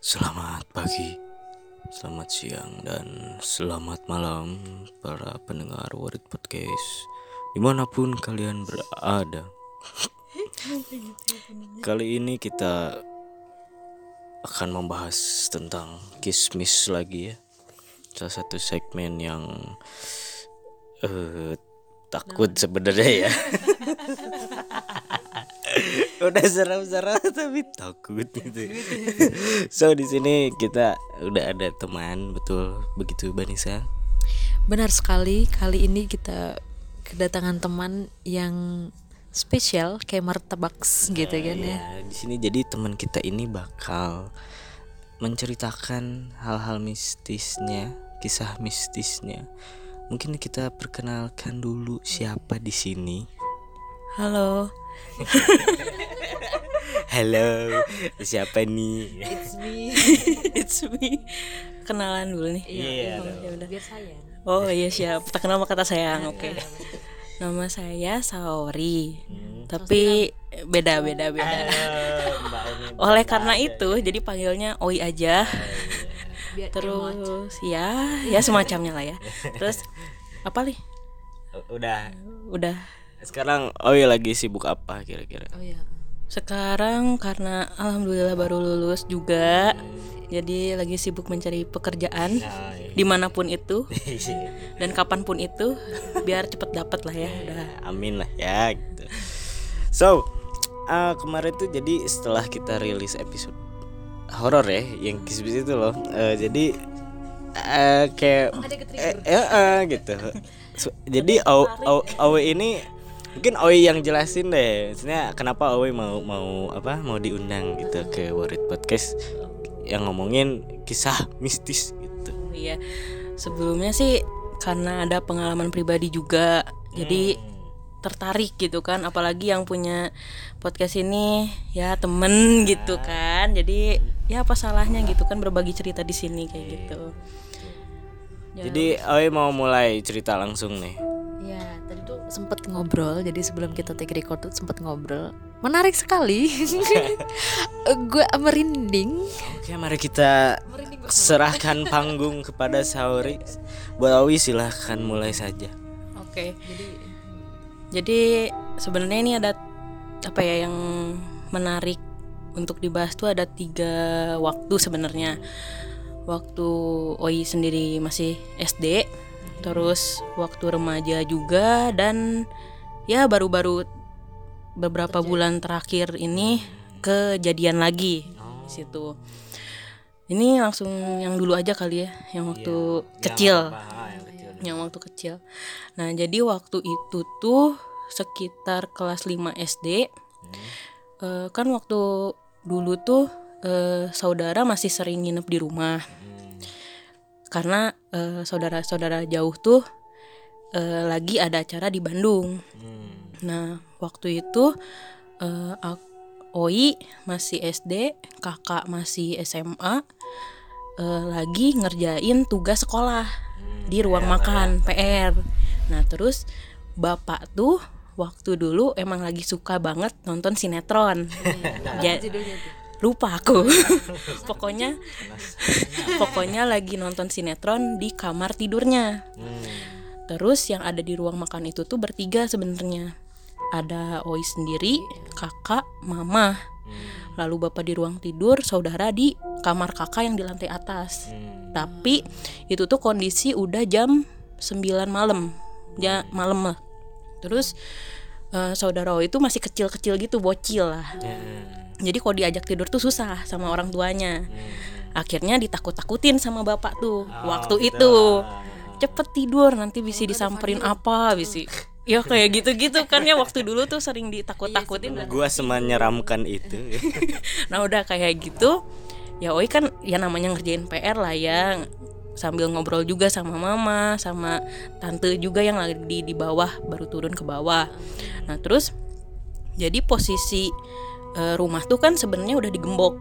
Selamat pagi, selamat siang, dan selamat malam para pendengar Warit Podcast di mana pun kalian berada. Kali ini kita akan membahas tentang kismis lagi ya. Salah satu segmen yang eh takut sebenarnya ya. udah serem-serem tapi takut gitu. so di sini kita udah ada teman betul begitu Banisa. Benar sekali, kali ini kita kedatangan teman yang spesial kayak martabak gitu kan ya. Ya, di sini jadi teman kita ini bakal menceritakan hal-hal mistisnya, kisah mistisnya. Mungkin kita perkenalkan dulu siapa di sini. Halo, Halo, siapa nih? it's me. It's me. Kenalan dulu nih. Iya, Oh, ya udah. Biar saya. Oh iya siap. Tak kenal kata sayang. Oke. Nama saya Saori. Tapi beda beda beda. Oleh karena itu jadi panggilnya Oi aja. Biar Terus ya ya semacamnya lah ya. Terus apa nih? Udah. Udah. Sekarang Oi lagi sibuk apa kira-kira? Oh ya. Sekarang karena alhamdulillah baru lulus juga. Jadi lagi sibuk mencari pekerjaan Nah, di mana pun itu iya. dan kapan pun itu biar cepet dapet lah ya udah Amin lah ya gitu. So, uh, kemarin tuh jadi setelah kita rilis episode horor ya yang kismis itu loh. uh, jadi uh, kayak eh, eh, eh, gitu. So, jadi Aw- Aw- Awe ini mungkin Awe yang jelasin deh. Maksudnya kenapa Awe mau mau apa mau diundang gitu ke Warit Podcast yang ngomongin kisah mistis gitu. Iya. Sebelumnya sih karena ada pengalaman pribadi juga. Jadi tertarik gitu kan apalagi yang punya podcast ini ya temen gitu kan. Jadi ya apa salahnya gitu kan berbagi cerita di sini kayak gitu. Ya, Jadi Awe mau mulai cerita langsung nih. Ya, tadi tuh sempet ngobrol. Jadi sebelum kita take record tuh sempet ngobrol. Menarik sekali. Gue merinding. Oke, mari kita serahkan panggung kepada Sauri. Buat Awi silahkan mulai saja. Oke. Jadi sebenarnya ini ada apa ya yang menarik untuk dibahas tuh ada tiga waktu sebenarnya. Waktu Oi sendiri masih SD, terus waktu remaja juga dan ya baru-baru beberapa bulan terakhir ini kejadian lagi di situ. Ini langsung yang dulu aja kali ya, yang waktu kecil yang waktu kecil. Nah, jadi waktu itu tuh sekitar kelas 5 SD. eh, kan waktu dulu tuh eh, saudara masih sering nginep di rumah. Karena eh, saudara-saudara jauh tuh eh, lagi ada acara di Bandung. Nah, waktu itu ak- Oi masih SD, kakak masih SMA, eh, lagi ngerjain tugas sekolah di ruang makan PR. Nah, terus bapak tuh waktu dulu emang lagi suka banget nonton sinetron. Ja- lupa aku. pokoknya pokoknya lagi nonton sinetron di kamar tidurnya. Terus yang ada di ruang makan itu tuh bertiga sebenarnya. Ada Oi sendiri, kakak, mama. Lalu bapak di ruang tidur, saudara di kamar kakak yang di lantai atas. Tapi itu tuh kondisi udah jam 9 malam. Ya malam lah. Terus eh, saudara Oi itu masih kecil-kecil gitu, bocil lah. Jadi kalau diajak tidur tuh susah sama orang tuanya. Akhirnya ditakut-takutin sama bapak tuh waktu itu. Cepet tidur nanti bisa disamperin apa, bisa Ya kayak gitu-gitu kan ya waktu dulu tuh sering ditakut-takutin. Gua semenyeramkan itu. Nah udah kayak gitu ya Oi kan ya namanya ngerjain PR lah ya sambil ngobrol juga sama mama sama tante juga yang lagi di di bawah baru turun ke bawah. Nah terus jadi posisi eh, rumah tuh kan sebenarnya udah digembok.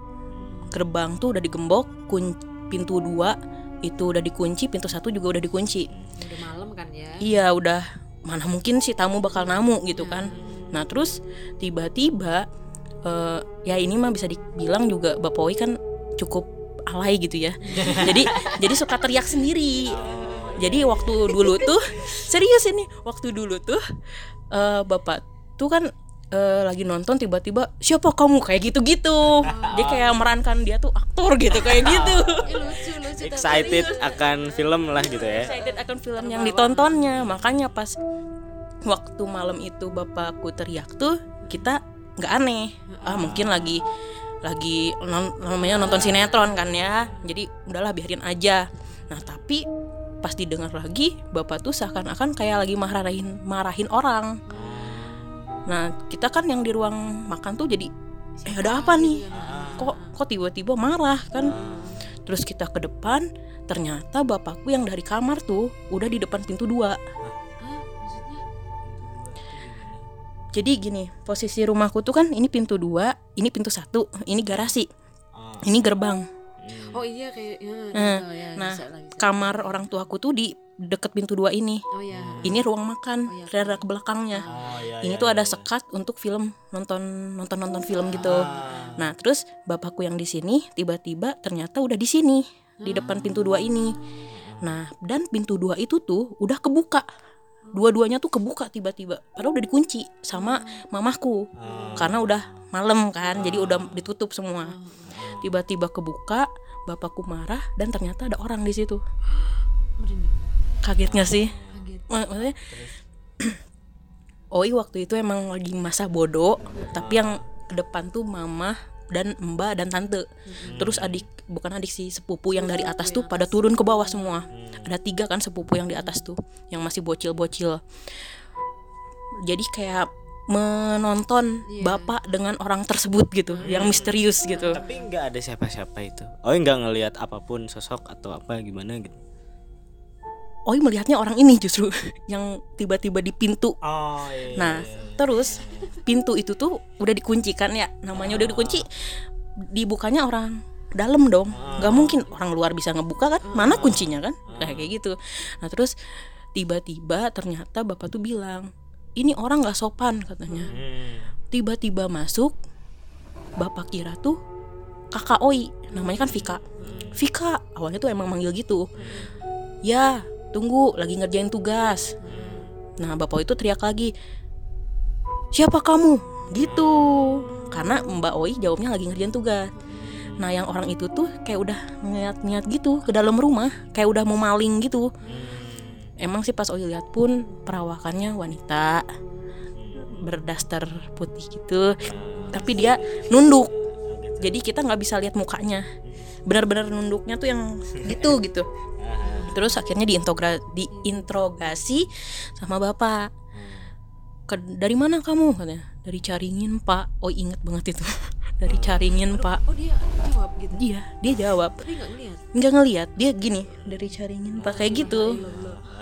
Gerbang tuh udah digembok kun pintu dua itu udah dikunci pintu satu juga udah dikunci. Udah malam kan ya. iya udah. Mana mungkin sih tamu bakal namu gitu kan? Nah terus tiba-tiba eh, ya ini mah bisa dibilang juga Bapak Oi kan cukup alay gitu ya. Jadi jadi suka teriak sendiri. Jadi waktu dulu tuh serius ini waktu dulu tuh eh, bapak tuh kan eh, lagi nonton tiba-tiba siapa kamu? Kayak gitu-gitu. Dia kayak merankan dia tuh aktor gitu kayak gitu. Lucu lucu excited akan film lah gitu ya. Excited akan film yang ditontonnya. Makanya pas waktu malam itu bapakku teriak tuh kita nggak aneh. Ah mungkin lagi lagi non- namanya nonton sinetron kan ya. Jadi udahlah biarin aja. Nah tapi pas didengar lagi bapak tuh seakan-akan kayak lagi marahin marahin orang nah kita kan yang di ruang makan tuh jadi eh ada apa nih? Kok kok tiba-tiba marah? Kan? Terus kita ke depan ternyata bapakku yang dari kamar tuh udah di depan pintu dua. Jadi gini posisi rumahku tuh kan ini pintu dua ini pintu satu ini garasi ini gerbang. Oh iya kayak ya, Nah, ya, nah bisa lah, bisa. kamar orang tuaku tuh di deket pintu dua ini. Oh iya. Ini ruang makan rada ke belakangnya. Oh iya ini tuh ada sekat untuk film nonton nonton nonton film gitu. Nah terus bapakku yang di sini tiba-tiba ternyata udah di sini di depan pintu dua ini. Nah dan pintu dua itu tuh udah kebuka. Dua-duanya tuh kebuka tiba-tiba. Padahal udah dikunci sama mamahku. Karena udah malam kan jadi udah ditutup semua. Tiba-tiba kebuka bapakku marah dan ternyata ada orang di situ. Merinding. Kaget gak sih? Kaget. Ma- maksudnya Oi waktu itu emang lagi masa bodoh tapi yang ke depan tuh mama dan mbak dan tante. Terus adik bukan adik sih sepupu yang dari atas tuh pada turun ke bawah semua. Ada tiga kan sepupu yang di atas tuh yang masih bocil-bocil. Jadi kayak menonton bapak dengan orang tersebut gitu yang misterius gitu. Tapi nggak ada siapa-siapa itu. Oh nggak ngelihat apa pun sosok atau apa gimana gitu Oi melihatnya orang ini justru yang tiba-tiba di pintu oh iya Nah, terus pintu itu tuh udah dikunci kan ya, namanya udah dikunci. Dibukanya orang dalam dong. nggak mungkin orang luar bisa ngebuka kan? Mana kuncinya kan? Kayak kayak gitu. Nah, terus tiba-tiba ternyata bapak tuh bilang, "Ini orang nggak sopan," katanya. Tiba-tiba masuk bapak kira tuh kakak Oi, namanya kan Vika. Vika, awalnya tuh emang manggil gitu. Ya, tunggu, lagi ngerjain tugas. Nah, bapak itu teriak lagi, siapa kamu? Gitu. Karena Mbak Oi jawabnya lagi ngerjain tugas. Nah yang orang itu tuh kayak udah niat-niat gitu ke dalam rumah kayak udah mau maling gitu. Emang sih pas Oi lihat pun perawakannya wanita berdaster putih gitu tapi dia nunduk. Jadi kita nggak bisa lihat mukanya. Benar-benar nunduknya tuh yang gitu gitu terus akhirnya diintogra- diinterogasi sama bapak. Ke, dari mana kamu? katanya. Dari Caringin pak. Oh inget banget itu. Dari Caringin pak. Oh dia jawab gitu? Dia dia jawab. Tapi nggak ngeliat? Nggak ngelihat dia gini dari Caringin pak. Kayak gitu.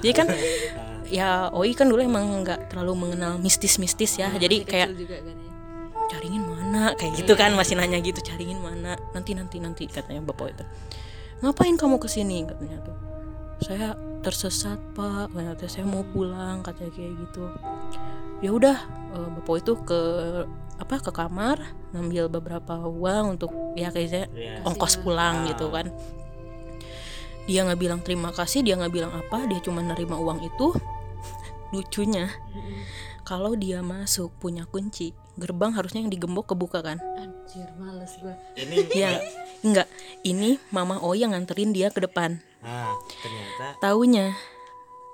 Jadi kan ya Oi kan dulu emang nggak terlalu mengenal mistis-mistis ya. Jadi kayak juga kan ya. Caringin mana? Kayak gitu kan masih nanya gitu caringin mana? Nanti nanti nanti katanya bapak itu. Ngapain kamu ke sini katanya tuh saya tersesat pak. Katanya saya mau pulang katanya kayak gitu. Ya udah eh, bapak itu ke apa ke kamar ngambil beberapa uang untuk ya kayaknya Iya. ongkos pulang gitu kan. Dia nggak bilang terima kasih dia nggak bilang apa dia cuma nerima uang itu. Lucunya kalau dia masuk punya kunci gerbang harusnya yang digembok kebuka kan? Anjir males gua. Ini ya enggak. ini mama Oi yang nganterin dia ke depan ah ternyata taunya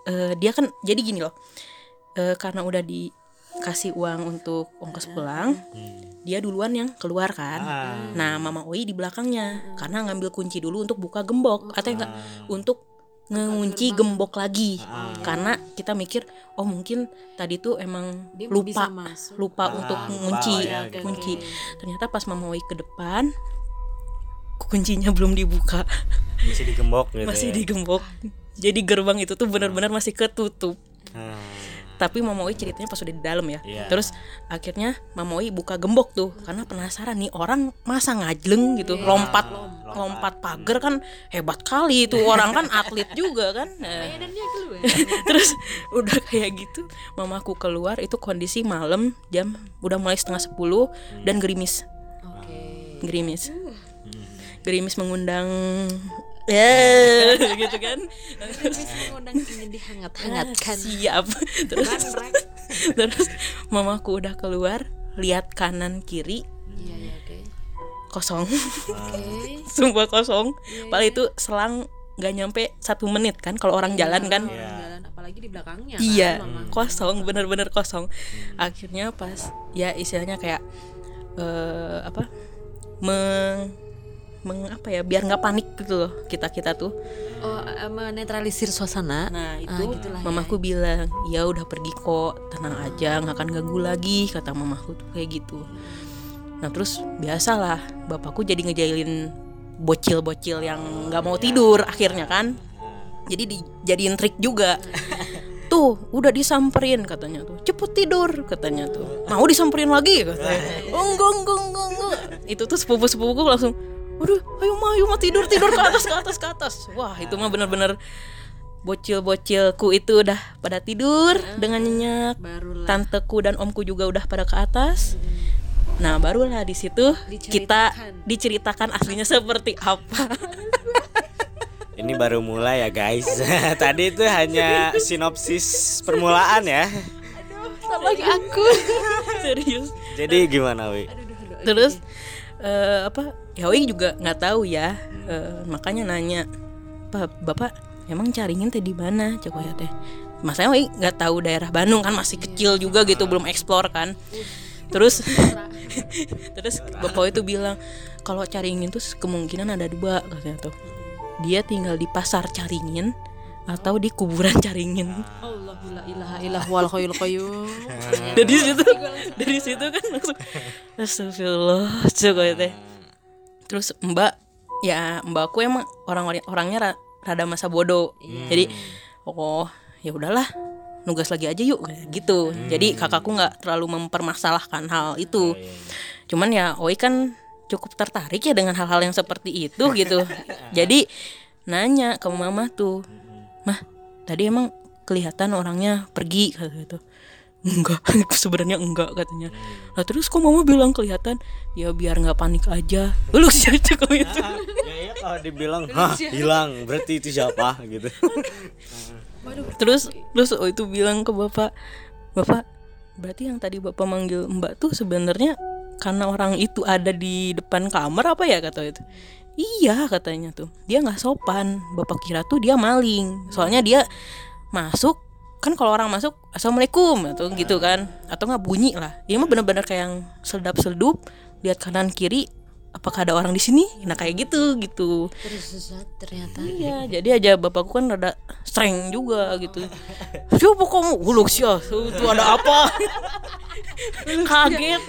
eh, dia kan jadi gini loh. Eh, karena udah dikasih uang untuk ongkos pulang dia duluan yang keluar kan. Ah, nah mama Oi di belakangnya karena ngambil kunci dulu untuk buka gembok atau enggak untuk ngunci gembok lagi. Karena kita mikir oh mungkin tadi tuh emang Dia lupa masuk. lupa untuk ngunci. ya, kunci oke. ternyata pas mama Oi ke depan kuncinya belum dibuka. Masih digembok gitu masih ya. digembok. Jadi gerbang itu tuh benar-benar masih ketutup. Ah, tapi Mama Oi ceritanya pas udah di dalam ya. Iya. terus akhirnya Mama Oi buka gembok tuh karena penasaran nih orang masa ngajleng gitu Iya, lompat lompat. pagar kan hebat kali itu orang kan atlet juga kan. Nah, keluar terus udah kayak gitu mamaku keluar itu kondisi malam jam udah mulai setengah sepuluh dan gerimis. Oke. Gerimis gerimis mengundang. Ya gitu kan? Mengundang ingin dihangat-hangatkan. Siap. Terus terus mamaku udah keluar lihat kanan kiri. Iya iya oke. Kosong. Oke. Sumpah kosong. Paling itu selang nggak nyampe satu menit kan kalau orang jalan kan? Orang jalan apalagi di belakangnya iya kan, Mama. kosong bener-bener kosong. Akhirnya pas ya istilahnya kayak eh apa meng, meng- apa ya biar nggak panik gitu loh kita kita tuh. Oh eh, menetralisir suasana. Nah itu Ah, gitulah ya. mamaku bilang ya udah pergi kok tenang aja nggak akan ganggu lagi kata mamaku tuh kayak gitu. Nah terus biasalah bapakku jadi ngejailin bocil-bocil yang nggak mau tidur akhirnya kan. Jadi dijadiin trik juga. Tuh udah disamperin katanya tuh. Cepet tidur katanya tuh. Mau disamperin lagi? katanya. Oh, enggak enggak enggak enggak. Itu tuh sepupu sepupuku langsung waduh ayo mah ayo mah tidur tidur ke atas ke atas ke atas. Wah itu mah bener-bener bocil-bocilku itu udah pada tidur dengan nyenyak. barulah. Tanteku dan omku juga udah pada ke atas. Nah barulah di situ kita Diceritakan. aslinya seperti apa. Ini baru mulai ya guys. Tadi itu hanya sinopsis permulaan ya. sama aku. Serius. Jadi gimana wi? terus eh, apa ya Oi juga nggak tahu ya. Eh, makanya nanya pak bapak emang caringin teh di mana? Coba ya teh. Masanya Oi nggak tahu daerah Bandung kan masih kecil juga gitu belum explore kan. Terus terus bapak itu bilang kalau caringin tuh kemungkinan ada dua katanya tuh. Dia tinggal di pasar caringin atau di kuburan caringin. Allahu la ilaha illallah wal hayyul qayyum. Dari situ dari situ kan langsung astagfirullah coba ya teh terus mbak ya mbakku emang orang orangnya ra- rada masa bodoh. Jadi oh ya udahlah nugas lagi aja yuk gitu. Jadi kakakku nggak terlalu mempermasalahkan hal itu. Cuman ya Oi kan cukup tertarik ya dengan hal-hal yang seperti itu gitu. Jadi nanya ke mama tuh mah tadi emang kelihatan orangnya pergi gitu enggak sebenarnya enggak katanya. Lah terus kok mama bilang kelihatan? Ya biar nggak panik aja. Lu sih cukup itu? Ya ya kalau dibilang hah hilang berarti itu siapa? gitu. terus terus oh itu bilang ke bapak bapak berarti yang tadi bapak manggil mbak tuh sebenarnya karena orang itu ada di depan kamar apa ya? kata itu. Iya katanya tuh. Dia nggak sopan. Bapak kira tuh dia maling. Soalnya dia masuk kan kalau orang masuk assalamualaikum atau gitu kan atau nggak bunyi lah ini mah bener-bener kayak yang seledap seledup lihat kanan kiri apakah ada orang di sini nah kayak gitu gitu terus sesat ternyata Iya, jadi aja bapakku kan rada streng juga gitu. Siapa kamu? Uluk sih, itu ada apa? Kaget.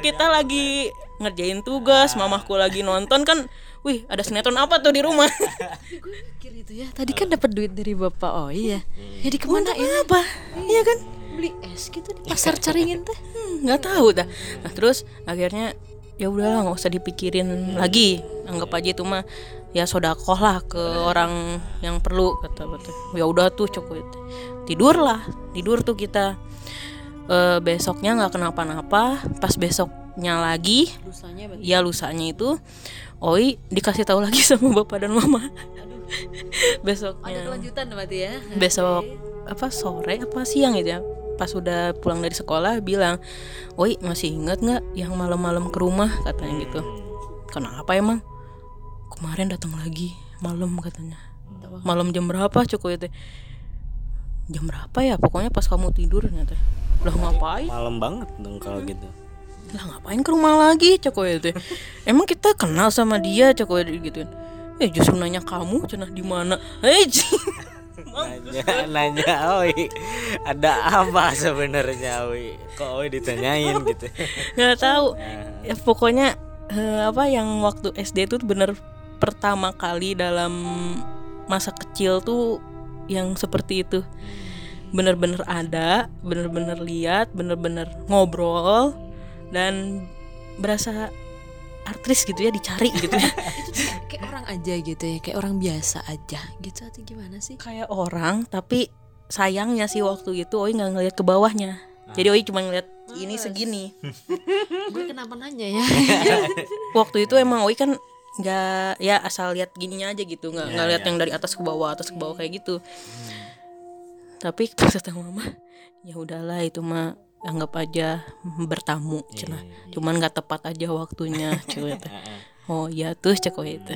Kita lagi ngerjain tugas, mamahku lagi nonton kan. Wih, ada sinetron apa tuh di rumah? gue mikir itu ya tadi kan dapat duit dari bapak oh iya jadi ke mana ya apa? Iya kan? beli es gitu di pasar caringin teh Hmm, nggak tahu dah. Nah, terus akhirnya ya udahlah nggak usah dipikirin lagi. Anggap aja itu mah ya sodakoh lah ke orang yang perlu kata kata. Ya udah tuh cukup. Tidur lah, tidur tuh kita. Eh, besoknya nggak kenapa-napa. Pas besoknya lagi, lusanya bagi ya lusanya itu, Oi dikasih tahu lagi sama bapak dan mama. ada Besoknya. Kelanjutan berarti ya? Besok apa sore apa siang gitu ya? Pas udah pulang dari sekolah bilang woi masih ingat nggak yang malam-malam ke rumah? katanya gitu. Kenapa emang? Kemarin datang lagi malam katanya. Malam jam berapa? cukup itu jam berapa ya? Pokoknya pas kamu tidur ternyata. Lah ngapain? Malam banget dong kalau gitu. lah ngapain ke rumah lagi coko itu emang kita kenal sama dia coko gitu eh justru nanya kamu cenah di mana? Eh Nanya nanya Oi ada apa sebenarnya Oi? Kok Oi ditanyain gitu. nggak tahu. Ya pokoknya eh, apa yang waktu SD tuh bener pertama kali dalam masa kecil tuh yang seperti itu. Bener-bener ada bener-bener lihat bener-bener ngobrol dan berasa artris gitu ya dicari gitu ya. Kayak orang aja gitu ya kayak orang biasa aja gitu atau gimana sih? Kayak orang tapi sayangnya sih waktu itu Oi nggak ngeliat ke bawahnya. Jadi Oi cuma ngeliat ini segini. Gue kenapa nanya ya? Waktu itu emang Oi kan nggak ya asal lihat gininya aja gitu. Nggak nggak lihat yang dari atas ke bawah atas ke bawah kayak gitu. Tapi kata mama ya udahlah itu mah anggap aja bertamu cenah cuman nggak tepat aja waktunya cuy. Oh ya tuh cek itu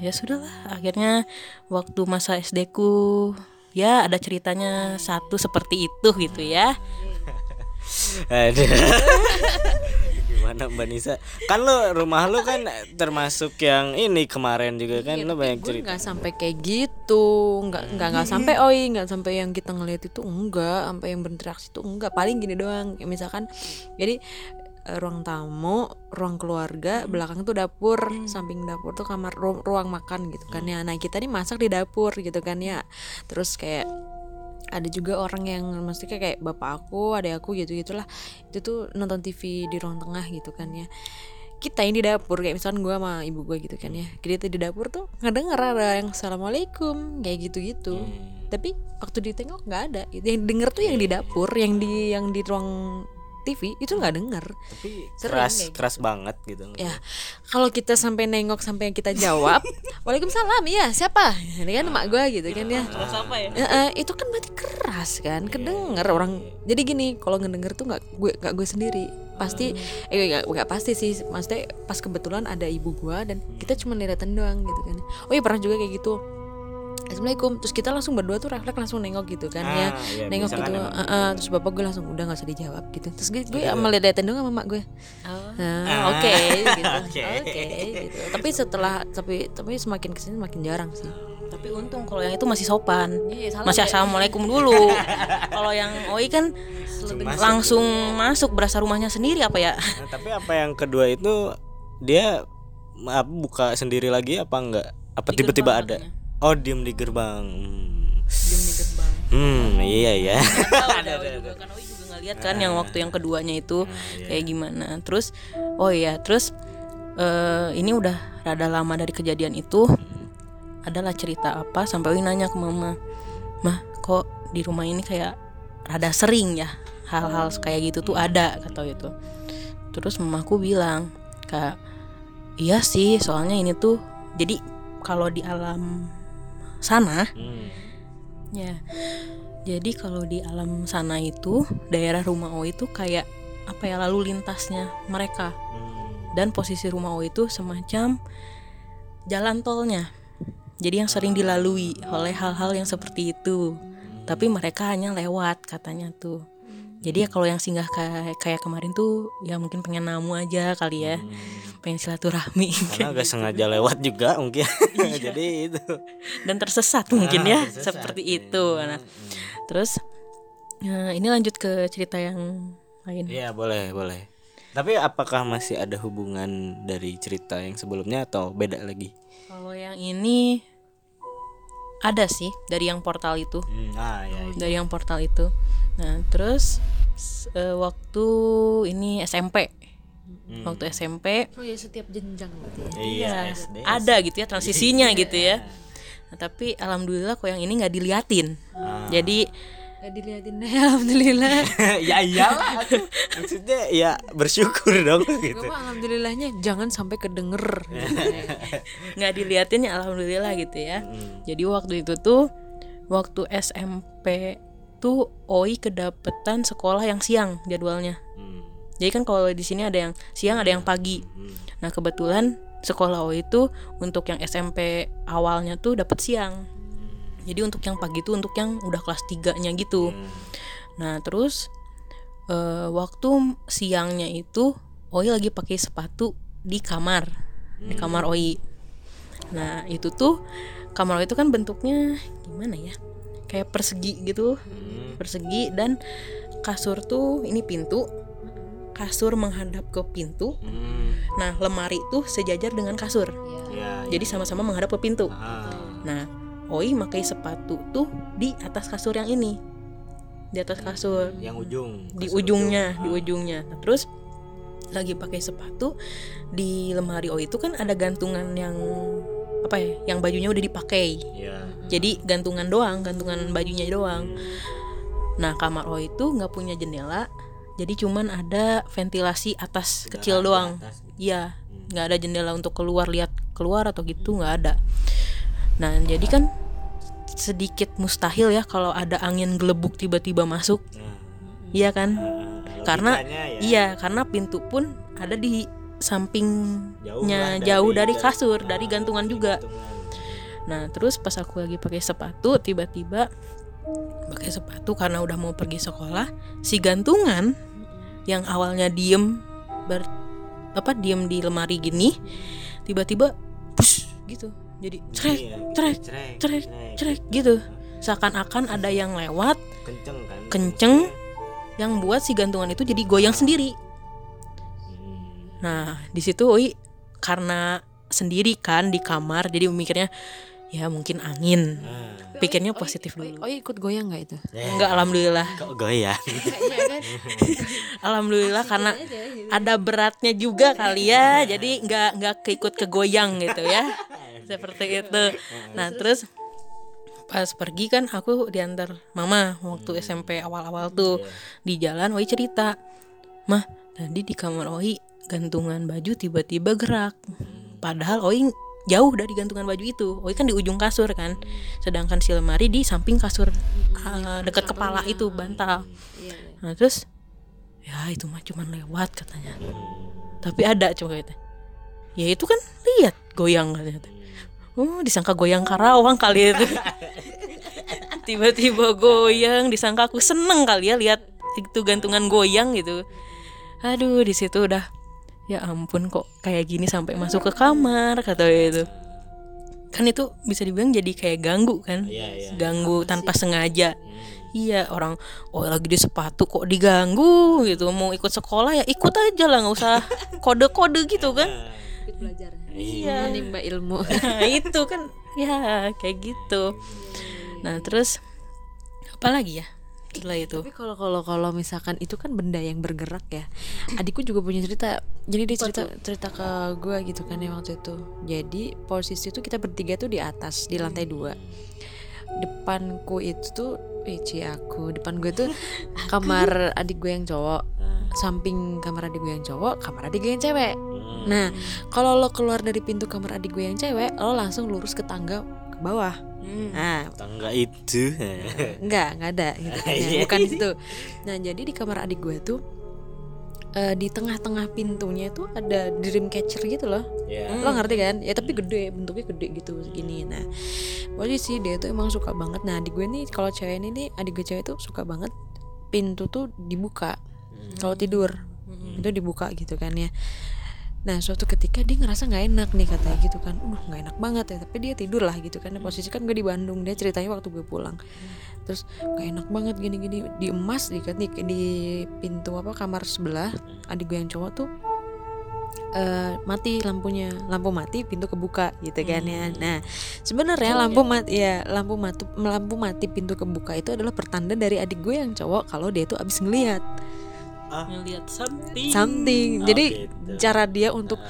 ya sudahlah akhirnya waktu masa SD ku ya ada ceritanya satu seperti itu gitu ya. Aduh. Gimana Mbak Nisa? Kan lo rumah lo kan termasuk yang ini kemarin juga kan lo banyak cerita. nggak sampai kayak gitu. Nggak nggak nggak sampai oi nggak sampai yang kita ngeliat itu enggak sampai yang berinteraksi itu enggak. Paling gini doang Ya, misalkan jadi eh, ruang tamu ruang keluarga belakang tuh dapur samping dapur tuh kamar ru- ruang makan gitu kan ya. Nah kita nih masak di dapur gitu kan ya. Terus kayak ada juga orang yang maksudnya kayak bapak aku adik aku gitu gitulah. Itu tuh nonton TV di ruang tengah gitu kan ya. Kita yang di dapur kayak misalkan gue sama ibu gue gitu kan ya. Kita di dapur tuh ngedenger ada yang assalamualaikum kayak gitu gitu tapi waktu ditengok nggak ada. Yang denger tuh yang di dapur yang di yang di ruang TV itu nggak denger. Tapi Sering keras kayak keras banget gitu. ya kalau kita sampai nengok sampai yang kita jawab waalaikumsalam iya siapa? Ini kan emak gue gitu kan ya. Apa ya Ya, eh, itu kan berarti keras kan kedenger orang. Jadi gini kalau ngedenger tuh nggak gue nggak gue sendiri. Pasti eh nggak nggak pasti sih. Maksudnya pas kebetulan ada ibu gue dan kita cuma liatin doang gitu kan. Oh iya pernah juga kayak gitu Assalamualaikum terus kita langsung berdua tuh refleks langsung nengok gitu kan ya Ah, iya, nengok biasa kan gitu eh, eh, terus bapak gue langsung udah nggak usah dijawab gitu terus gue, gue sama liatin doang sama mak gue Oh. Nah, oke gitu. Oke. Oke gitu. Tapi setelah tapi tapi semakin ke sini makin jarang sih. tapi untung kalau yang itu masih sopan Iya, salah masih ya. assalamualaikum dulu kalau yang oi kan Masuk langsung masuk berasa rumahnya sendiri apa ya Nah, tapi apa yang kedua itu dia apa, buka sendiri lagi apa enggak? Apa tiba-tiba ada? Oh, diem di gerbang. Hmm. diem di gerbang. Hmm, iya ya. ada juga kan Oi juga nggak lihat kan yang waktu yang keduanya itu kayak gimana. Terus oh iya terus eh, ini udah rada lama dari kejadian itu. Adalah cerita apa? Sampai Oi nanya ke mama mah kok di rumah ini kayak rada sering ya? Hal-hal kayak gitu tuh ada kata itu. Terus mamaku bilang kak iya sih soalnya ini tuh jadi kalau di alam sana Hmm. Ya. Jadi kalau di alam sana itu daerah rumah O itu kayak apa ya lalu lintasnya mereka Hmm. dan posisi rumah O itu semacam jalan tolnya. Jadi yang sering dilalui oleh hal-hal yang seperti itu. Tapi mereka hanya lewat katanya tuh. Jadi ya kalau yang singgah kayak kayak kemarin tuh ya mungkin pengen namu aja kali ya. Pengen silaturahmi Karena agak sengaja lewat juga mungkin. Jadi itu. dan tersesat mungkin ya Ah, tersesat. seperti itu. Nah, terus eh, ini lanjut ke cerita yang lain. Iya, boleh, boleh. Tapi apakah masih ada hubungan dari cerita yang sebelumnya atau beda lagi? Kalau yang ini ada sih dari yang portal itu, Hmm, ah, ya. dari yang portal itu. Nah, terus eh, waktu ini SMP, waktu SMP Oh ya setiap jenjang berarti ya. Iya, ya, SD. ada gitu ya transisinya gitu ya. Nah, tapi alhamdulillah kok yang ini nggak diliatin. Ah. Jadi Gak diliatin deh alhamdulillah. ya iyalah. Maksudnya ya bersyukur dong gitu. Mah alhamdulillahnya jangan sampai kedenger. nggak diliatin ya alhamdulillah gitu ya. Jadi waktu itu tuh waktu SMP tuh Oi kedapetan sekolah yang siang jadwalnya. Hmm. Jadi kan kalau di sini ada yang siang ada yang pagi. Nah kebetulan sekolah Oi itu untuk yang SMP awalnya tuh dapat siang. Jadi untuk yang pagi tuh untuk yang udah kelas 3-nya gitu. Nah terus eh, waktu siangnya itu Oi lagi pakai sepatu di kamar, di kamar Oi. Nah itu tuh kamar Oi itu kan bentuknya gimana ya? Kayak persegi gitu, persegi dan kasur tuh ini pintu, kasur menghadap ke pintu. Hmm. Nah lemari tuh sejajar dengan kasur, Ya. jadi sama-sama menghadap ke pintu. Ah. Nah, Oi pakai sepatu tuh di atas kasur yang ini. Di atas kasur, Yang ujung. di kasur ujungnya, di ujung. ujungnya. Nah, terus lagi pakai sepatu di lemari Oi itu kan ada gantungan yang apa ya? Yang bajunya udah dipakai. Iya. Jadi gantungan doang, gantungan bajunya doang. Nah, kamar Oi itu nggak punya jendela. Jadi cuman ada ventilasi atas kecil di doang. atas. Iya, nggak ada jendela untuk keluar lihat keluar atau gitu nggak ada nah jadi kan sedikit mustahil ya kalau ada angin gelebuk tiba-tiba masuk iya kan karena logikanya ya. iya karena pintu pun ada di sampingnya lah jauh, dari- dari kasur ah, dari gantungan juga Nah terus pas aku lagi pakai sepatu tiba-tiba pakai sepatu karena udah mau pergi sekolah si gantungan yang awalnya diem ber apa diem di lemari gini tiba-tiba push gitu. Jadi cerek Iya, cerek cerek, cerek gitu. Seakan-akan ada yang lewat kenceng kan? kenceng yang buat si gantungan itu jadi goyang sendiri. Hmm. nah di situ Oi karena sendiri kan di kamar jadi mikirnya ya mungkin angin. Ah. pikirnya positif Oh, dulu. oh ikut goyang nggak itu? enggak alhamdulillah. Kok goyang? Kayaknya kan. alhamdulillah karena ada beratnya juga kali ya. Jadi nggak nggak keikut kegoyang gitu ya. Seperti itu. Nah terus pas pergi kan aku diantar mama waktu SMP awal-awal tuh. Di jalan Oi cerita mah tadi di kamar Oi gantungan baju tiba-tiba gerak. Padahal Oi jauh dari gantungan baju itu. Oi kan di ujung kasur kan. Sedangkan si lemari di samping kasur uh, dekat kepala itu bantal. Nah terus ya itu mah cuman lewat katanya. Tapi ada coba itu ya itu kan lihat goyang katanya. Oh disangka goyang Karawang kali itu. Tiba-tiba goyang disangka aku seneng kali ya lihat itu gantungan goyang gitu. Aduh di situ udah ya ampun kok kayak gini sampai masuk ke kamar kata dia itu. Kan itu bisa dibilang jadi kayak ganggu kan? Iya, iya. ganggu tanpa sengaja. Iya orang oh lagi di sepatu kok diganggu? gitu. Mau ikut sekolah ya ikut aja lah nggak usah kode-kode gitu kan? Ikut belajar. Iya. Menimba ilmu. nah itu kan. Ya kayak gitu. Nah terus apa lagi ya setelah itu. Tapi kalau kalau kalau misalkan itu kan benda yang bergerak ya. Adikku juga punya cerita. Jadi dia cerita cerita ke gue gitu kan ya waktu itu. Jadi posisi itu kita bertiga tuh di atas di lantai dua. Depanku itu tuh Ici aku. Depan gue tuh kamar adik gue yang cowok. Samping kamar adik gue yang cowok kamar adik gue yang cewek. Nah kalau lo keluar dari pintu kamar adik gue yang cewek lo langsung lurus ke tangga ke bawah nah tangga itu Enggak, enggak ada gitu kan ya. Iya. Bukan di situ. Nah, jadi di kamar adik gue tuh eh, di tengah-tengah pintunya tuh ada dream catcher gitu loh. ya Lo ngerti kan? Ya tapi gede, bentuknya gede gitu segini. Nah, posisi dia tuh emang suka banget. Nah, adik gue nih kalau cewek ini nih, adik gue cewek tuh suka banget pintu tuh dibuka. Kalau tidur itu dibuka gitu kan ya. Nah suatu ketika dia ngerasa nggak enak nih katanya gitu kan, uh nggak enak banget ya. Tapi dia tidur lah gitu kan. Posisi kan gue di Bandung. Dia ceritanya waktu gue pulang. Terus nggak enak banget gini-gini di emas di, di di pintu apa kamar sebelah adik gue yang cowok tuh eh, mati lampunya lampu mati pintu kebuka gitu kan ya nah sebenarnya lampu mati ya lampu mati lampu mati pintu kebuka itu adalah pertanda dari adik gue yang cowok kalau dia tuh abis ngeliat ngelihat something. Something. Oh, jadi gitu. cara dia untuk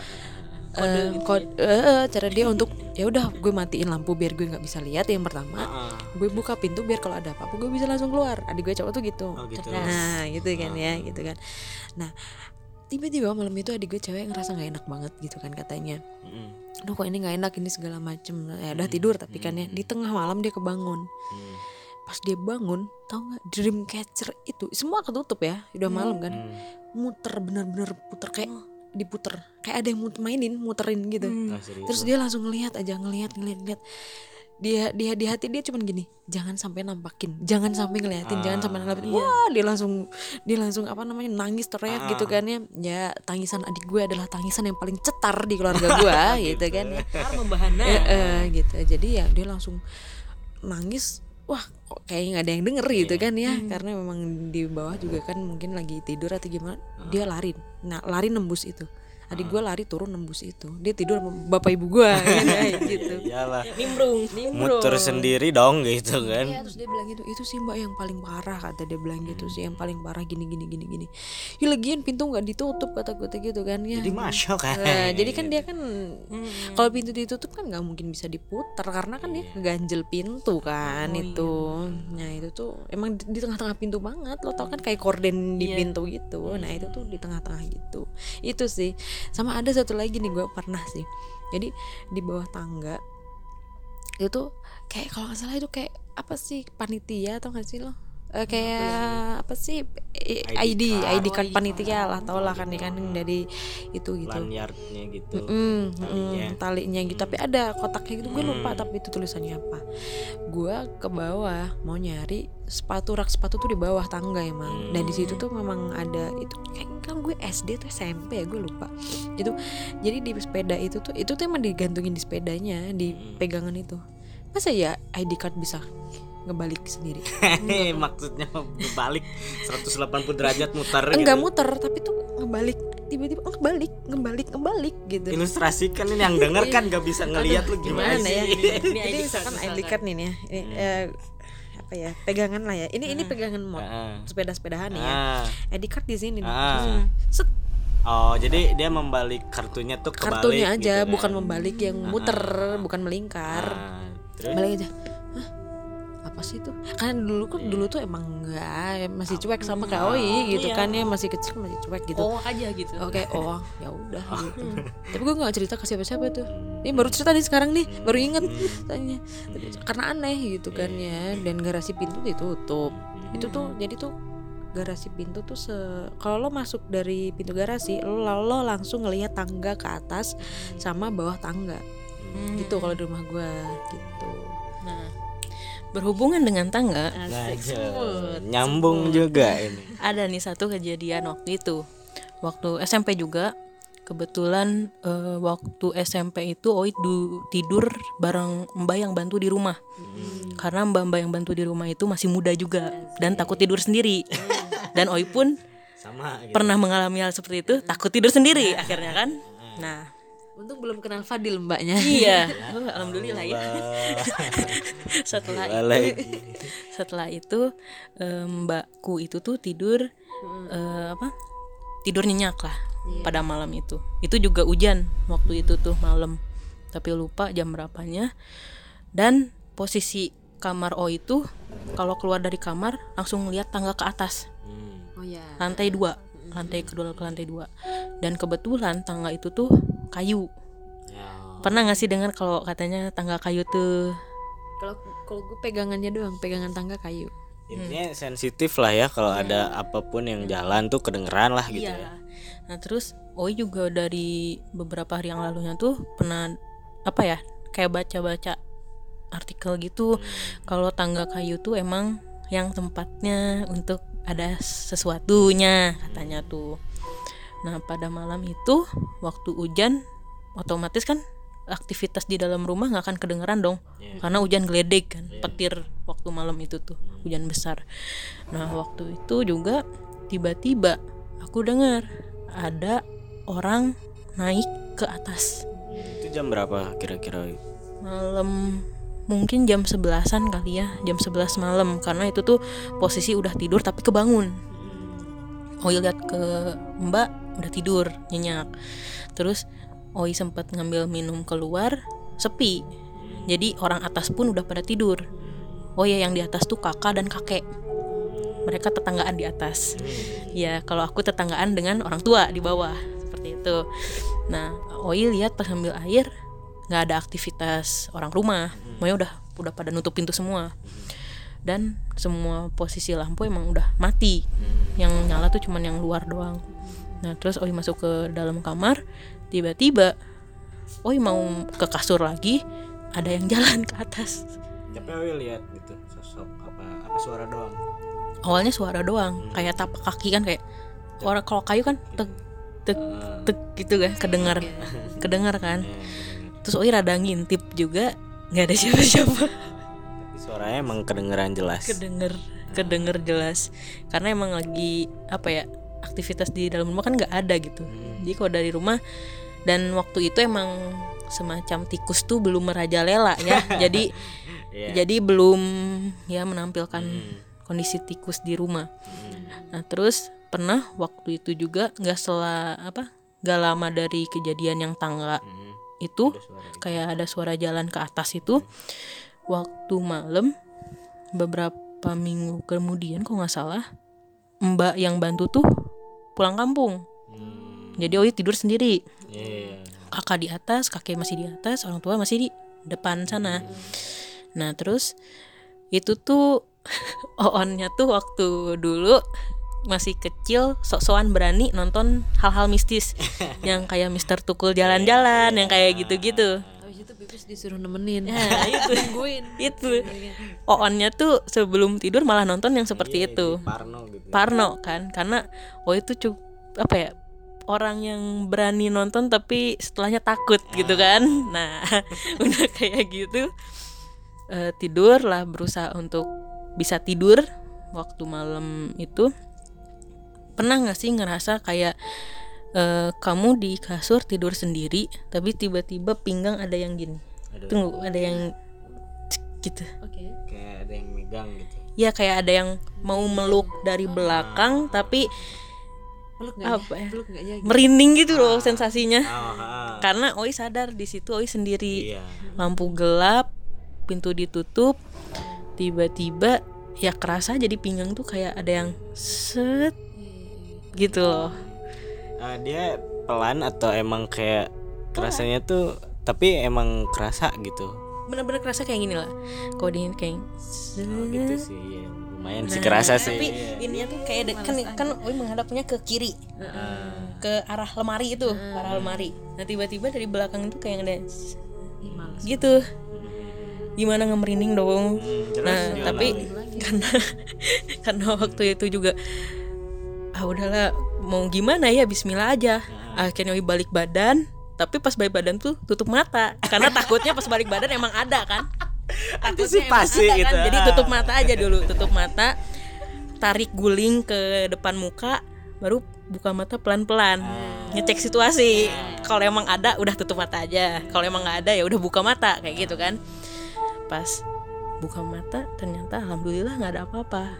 eh, kod- eh, cara dia untuk ya udah gue matiin lampu biar gue nggak bisa lihat yang pertama. Ah, gue buka pintu biar kalau ada apa-apa gue bisa langsung keluar. Adik gue cowok tuh gitu, Oh, gitu. nah gitu kan ya gitu kan. Nah tiba-tiba malam itu adik gue cewek ngerasa nggak enak banget gitu kan katanya. Mm, aduh kok ini nggak enak ini segala macem. Ya udah tidur tapi kan ya di tengah malam dia kebangun. Mm, pas dia bangun tau nggak dream catcher itu semua ketutup ya udah malam kan. Mm. muter bener-bener puter kayak diputer. Kayak ada yang mut- mainin muterin gitu. Ah, serius? Terus dia langsung ngelihat aja ngelihat ngelihat ngelihat. Dia dia di hati dia cuman gini jangan sampai nampakin jangan sampai ngeliatin jangan sampai nampakin wah dia langsung dia langsung apa namanya nangis teriak gitu kan ya. Ya tangisan adik gue adalah tangisan yang paling cetar di keluarga gue gitu kan ya. Membahana. Eh, eh, gitu. Jadi ya dia langsung nangis wah kok kayaknya nggak ada yang denger gitu kan ya. Karena memang di bawah juga kan mungkin lagi tidur atau gimana dia lari. Nah lari nembus itu adik gue lari turun nembus itu. Dia tidur sama bapak ibu gue kan, ya, gitu. Iyalah. Nimbrung. Muter sendiri dong gitu kan. Iya terus dia bilang gitu itu sih mbak yang paling parah kata dia bilang gitu sih yang paling parah gini gini gini gini. Ya lagian pintu nggak ditutup kata gue gitu kan ya. Jadi masuk kan. Nah, jadi kan dia kan kalau pintu ditutup kan nggak mungkin bisa diputar karena kan dia ganjel pintu kan itu. Nah itu tuh emang di, di tengah-tengah pintu banget lo tau kan kayak korden di pintu gitu. Nah itu tuh di tengah-tengah gitu. Itu sih. Sama ada satu lagi nih gue pernah sih. Jadi di bawah tangga itu kayak kalau nggak salah itu kayak apa sih panitia atau nggak sih lo Eh, kayak apa sih? I- ID ID card panitia lah tau lah kan ya kan yang dari itu gitu. Lanyardnya gitu. Mm, talinya. mm, talinya gitu. Tapi ada kotaknya gitu gue lupa tapi itu tulisannya apa. Gue ke bawah mau nyari sepatu rak sepatu tuh di bawah tangga emang. Dan di situ tuh memang ada itu kayak kan gue SD tuh SMP ya gue lupa. Itu jadi di sepeda itu tuh itu tuh emang digantungin di sepedanya di pegangan itu. Masa ya ID card bisa ngebalik sendiri maksudnya berbalik 180 derajat muter enggak gitu. muter tapi tuh ngebalik tiba-tiba oh, ngebalik ngebalik ngebalik gitu ilustrasikan ini yang denger kan gak bisa ngelihat lu gimana, gimana ya? sih Ini Jadi misalkan ID card nih ya. Ini eh, apa ya? Pegangan lah ya. Ini ini pegangan mod Ah. sepeda-sepedahan nih ya. Ah. ID card di sini. Hmm. Set Oh, jadi dia membalik kartunya tuh kebalik kartunya aja gitu kan. bukan membalik yang muter, bukan melingkar. Ah, terus Balik aja. Apa sih itu? Kan dulu kan dulu tuh emang enggak masih cuek sama kayak Oi gitu kan ya masih kecil masih cuek gitu. oh aja gitu Oke, oh ya udah gitu. Tapi gue nggak cerita ke siapa-siapa tuh. Ini baru cerita nih sekarang nih, baru inget tanya. Karena aneh gitu kan ya, dan garasi pintu ditutup. Itu tuh jadi tuh garasi pintu tuh se kalau lo masuk dari pintu garasi, lo, lo langsung ngelihat tangga ke atas sama bawah tangga. Gitu kalau di rumah gue gitu. nah berhubungan dengan tangga. Nah, je- nyambung juga ini. ada nih satu kejadian waktu itu. Waktu SMP juga. Kebetulan eh, waktu SMP itu Oi du- tidur bareng Mbak yang bantu di rumah. Karena Mbak-mbak yang bantu di rumah itu masih muda juga dan takut tidur sendiri. Dan Oi pun Sama gitu. pernah mengalami hal seperti itu takut tidur sendiri akhirnya kan? Nah Untung belum kenal Fadil mbaknya. iya. Oh, alhamdulillah ya. Setelah Balik. setelah itu mbakku itu tuh tidur eh, apa tidur nyenyak lah pada malam itu. Itu juga hujan waktu itu tuh malam. Tapi lupa jam berapanya. Dan posisi kamar O itu kalau keluar dari kamar langsung ngeliat tangga ke atas. Oh ya. lantai dua lantai kedua ke lantai dua. Dan kebetulan tangga itu tuh kayu Ya. pernah nggak sih dengar kalau katanya tangga kayu tuh Kalau kalau gue pegangannya doang, pegangan tangga kayu. Intinya sensitif lah ya kalau ada apa pun yang jalan tuh kedengeran lah gitu ya. Iya. Nah terus Oi juga dari beberapa hari yang lalunya tuh pernah apa ya kayak baca-baca artikel gitu kalau tangga kayu tuh emang yang tempatnya untuk ada sesuatunya katanya tuh. Nah pada malam itu waktu hujan otomatis kan aktivitas di dalam rumah nggak akan kedengeran dong. Karena hujan geledek kan petir waktu malam itu tuh hujan besar. Nah waktu itu juga tiba-tiba aku dengar ada orang naik ke atas. Itu jam berapa kira-kira? malam mungkin jam sebelasan kali ya jam 11 malam. Karena itu tuh posisi udah tidur tapi kebangun. Oi lihat ke mbak udah tidur nyenyak. Terus Oi sempat ngambil minum keluar sepi. Jadi orang atas pun udah pada tidur. Oh ya yang di atas tuh kakak dan kakek. Mereka tetanggaan di atas. Ya kalau aku tetanggaan dengan orang tua di bawah. Seperti itu. Nah Oi lihat pas ambil air nggak ada aktivitas orang rumah. Pokoknya udah udah pada nutup pintu semua. Dan semua posisi lampu emang udah mati. Yang nyala tuh cuman yang luar doang nah terus Oi masuk ke dalam kamar tiba-tiba Oi mau ke kasur lagi ada yang jalan ke atas. Tapi Awi lihat gitu sosok apa apa suara doang. awalnya suara doang kayak tapak kaki kan kayak suara kalau kayu kan tek tek tek gitu kan kedengar kedengar kan. Terus Oi rada ngintip juga nggak ada siapa-siapa. Tapi suaranya emang kedengeran jelas. kedenger kedenger jelas. Karena emang lagi apa ya aktivitas di dalam rumah kan nggak ada gitu. Jadi kalau dari rumah dan waktu itu emang semacam tikus tuh belum merajalela ya. Jadi Iya. jadi belum ya menampilkan kondisi tikus di rumah. Nah terus pernah waktu itu juga nggak setelah apa nggak lama dari kejadian yang tangga itu kayak ada suara jalan ke atas itu waktu malam beberapa minggu kemudian kok nggak salah mbak yang bantu tuh pulang kampung. Jadi Oi tidur sendiri. Iya. kakak di atas kakek masih di atas orang tua masih di depan sana. Nah terus itu tuh oonnya tuh waktu dulu masih kecil sok-sokan berani nonton hal-hal mistis. Yang kayak Mister Tukul jalan-jalan yang kayak gitu-gitu Pipis disuruh nemenin. Nah, itu Tungguin. itu oonnya tuh sebelum tidur malah nonton yang seperti itu Parno gitu. Parno kan karena oh itu cukup apa ya orang yang berani nonton tapi setelahnya takut gitu kan nah udah kayak gitu eh, tidur lah berusaha untuk bisa tidur waktu malam itu pernah nggak sih ngerasa kayak eh, kamu di kasur tidur sendiri tapi tiba-tiba pinggang ada yang gini Aduh. tunggu ada yang gitu Oke. Kayak ada yang megang gitu. ya kayak ada yang mau meluk dari belakang tapi Peluk nggak Apa ya? ya? Peluk nggak ya? merinding gitu loh sensasinya Oh, ah. karena Oi sadar di situ Oi sendiri Iya. lampu gelap pintu ditutup tiba-tiba ya kerasa jadi pinggang tuh kayak ada yang set gitu loh Ah, dia pelan atau emang kayak kerasanya tuh tapi emang kerasa gitu. bener-bener kerasa kayak gini lah kalau dia kayak. Oh, gitu sih. Iya. Lumayan sih Nah, kerasa sih. tapi Iya. ininya tuh kayak ada- kan kan Oi menghadapnya ke kiri ke arah lemari itu ke arah lemari nah tiba-tiba dari belakang itu kayak ada gitu gimana ngemerinding dong terus nah tapi lagi? karena karena waktu itu juga ah udahlah. Mau gimana ya? Bismillah aja. Akhirnya Oi balik badan. Tapi pas balik badan tuh tutup mata. Karena takutnya pas balik badan emang ada kan? Antisipasi Ada gitu. kan? jadi tutup mata aja dulu. Tutup mata tarik guling ke depan muka baru buka mata pelan-pelan. Ngecek situasi. Kalau emang ada udah tutup mata aja. Kalau emang nggak ada ya udah buka mata. Kayak gitu kan? Pas buka mata ternyata alhamdulillah nggak ada apa-apa.